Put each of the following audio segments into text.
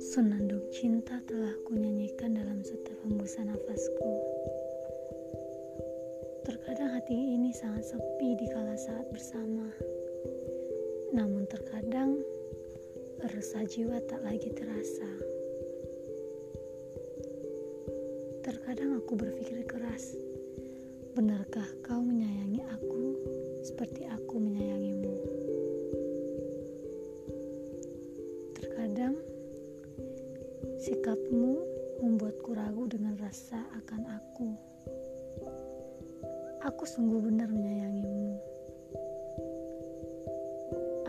Senandung cinta telah kunyanyikan dalam setiap hembusan nafasku. Terkadang hati ini sangat sepi di kala saat bersama. Namun terkadang resah jiwa tak lagi terasa. Terkadang aku berpikir keras, benarkah kau menyayangi aku seperti aku menyayangimu? Terkadang Sikapmu membuatku ragu dengan rasa akan aku. Aku sungguh benar menyayangimu.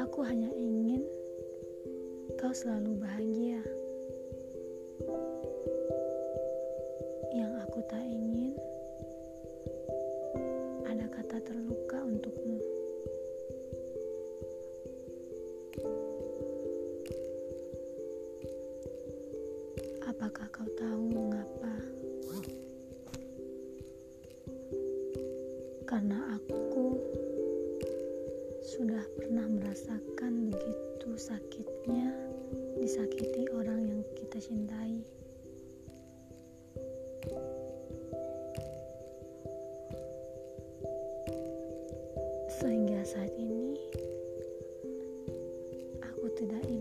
Aku hanya ingin kau selalu bahagia. Apakah kau tahu mengapa? Karena aku sudah pernah merasakan begitu sakitnya disakiti orang yang kita cintai. Sehingga saat ini aku tidak ingin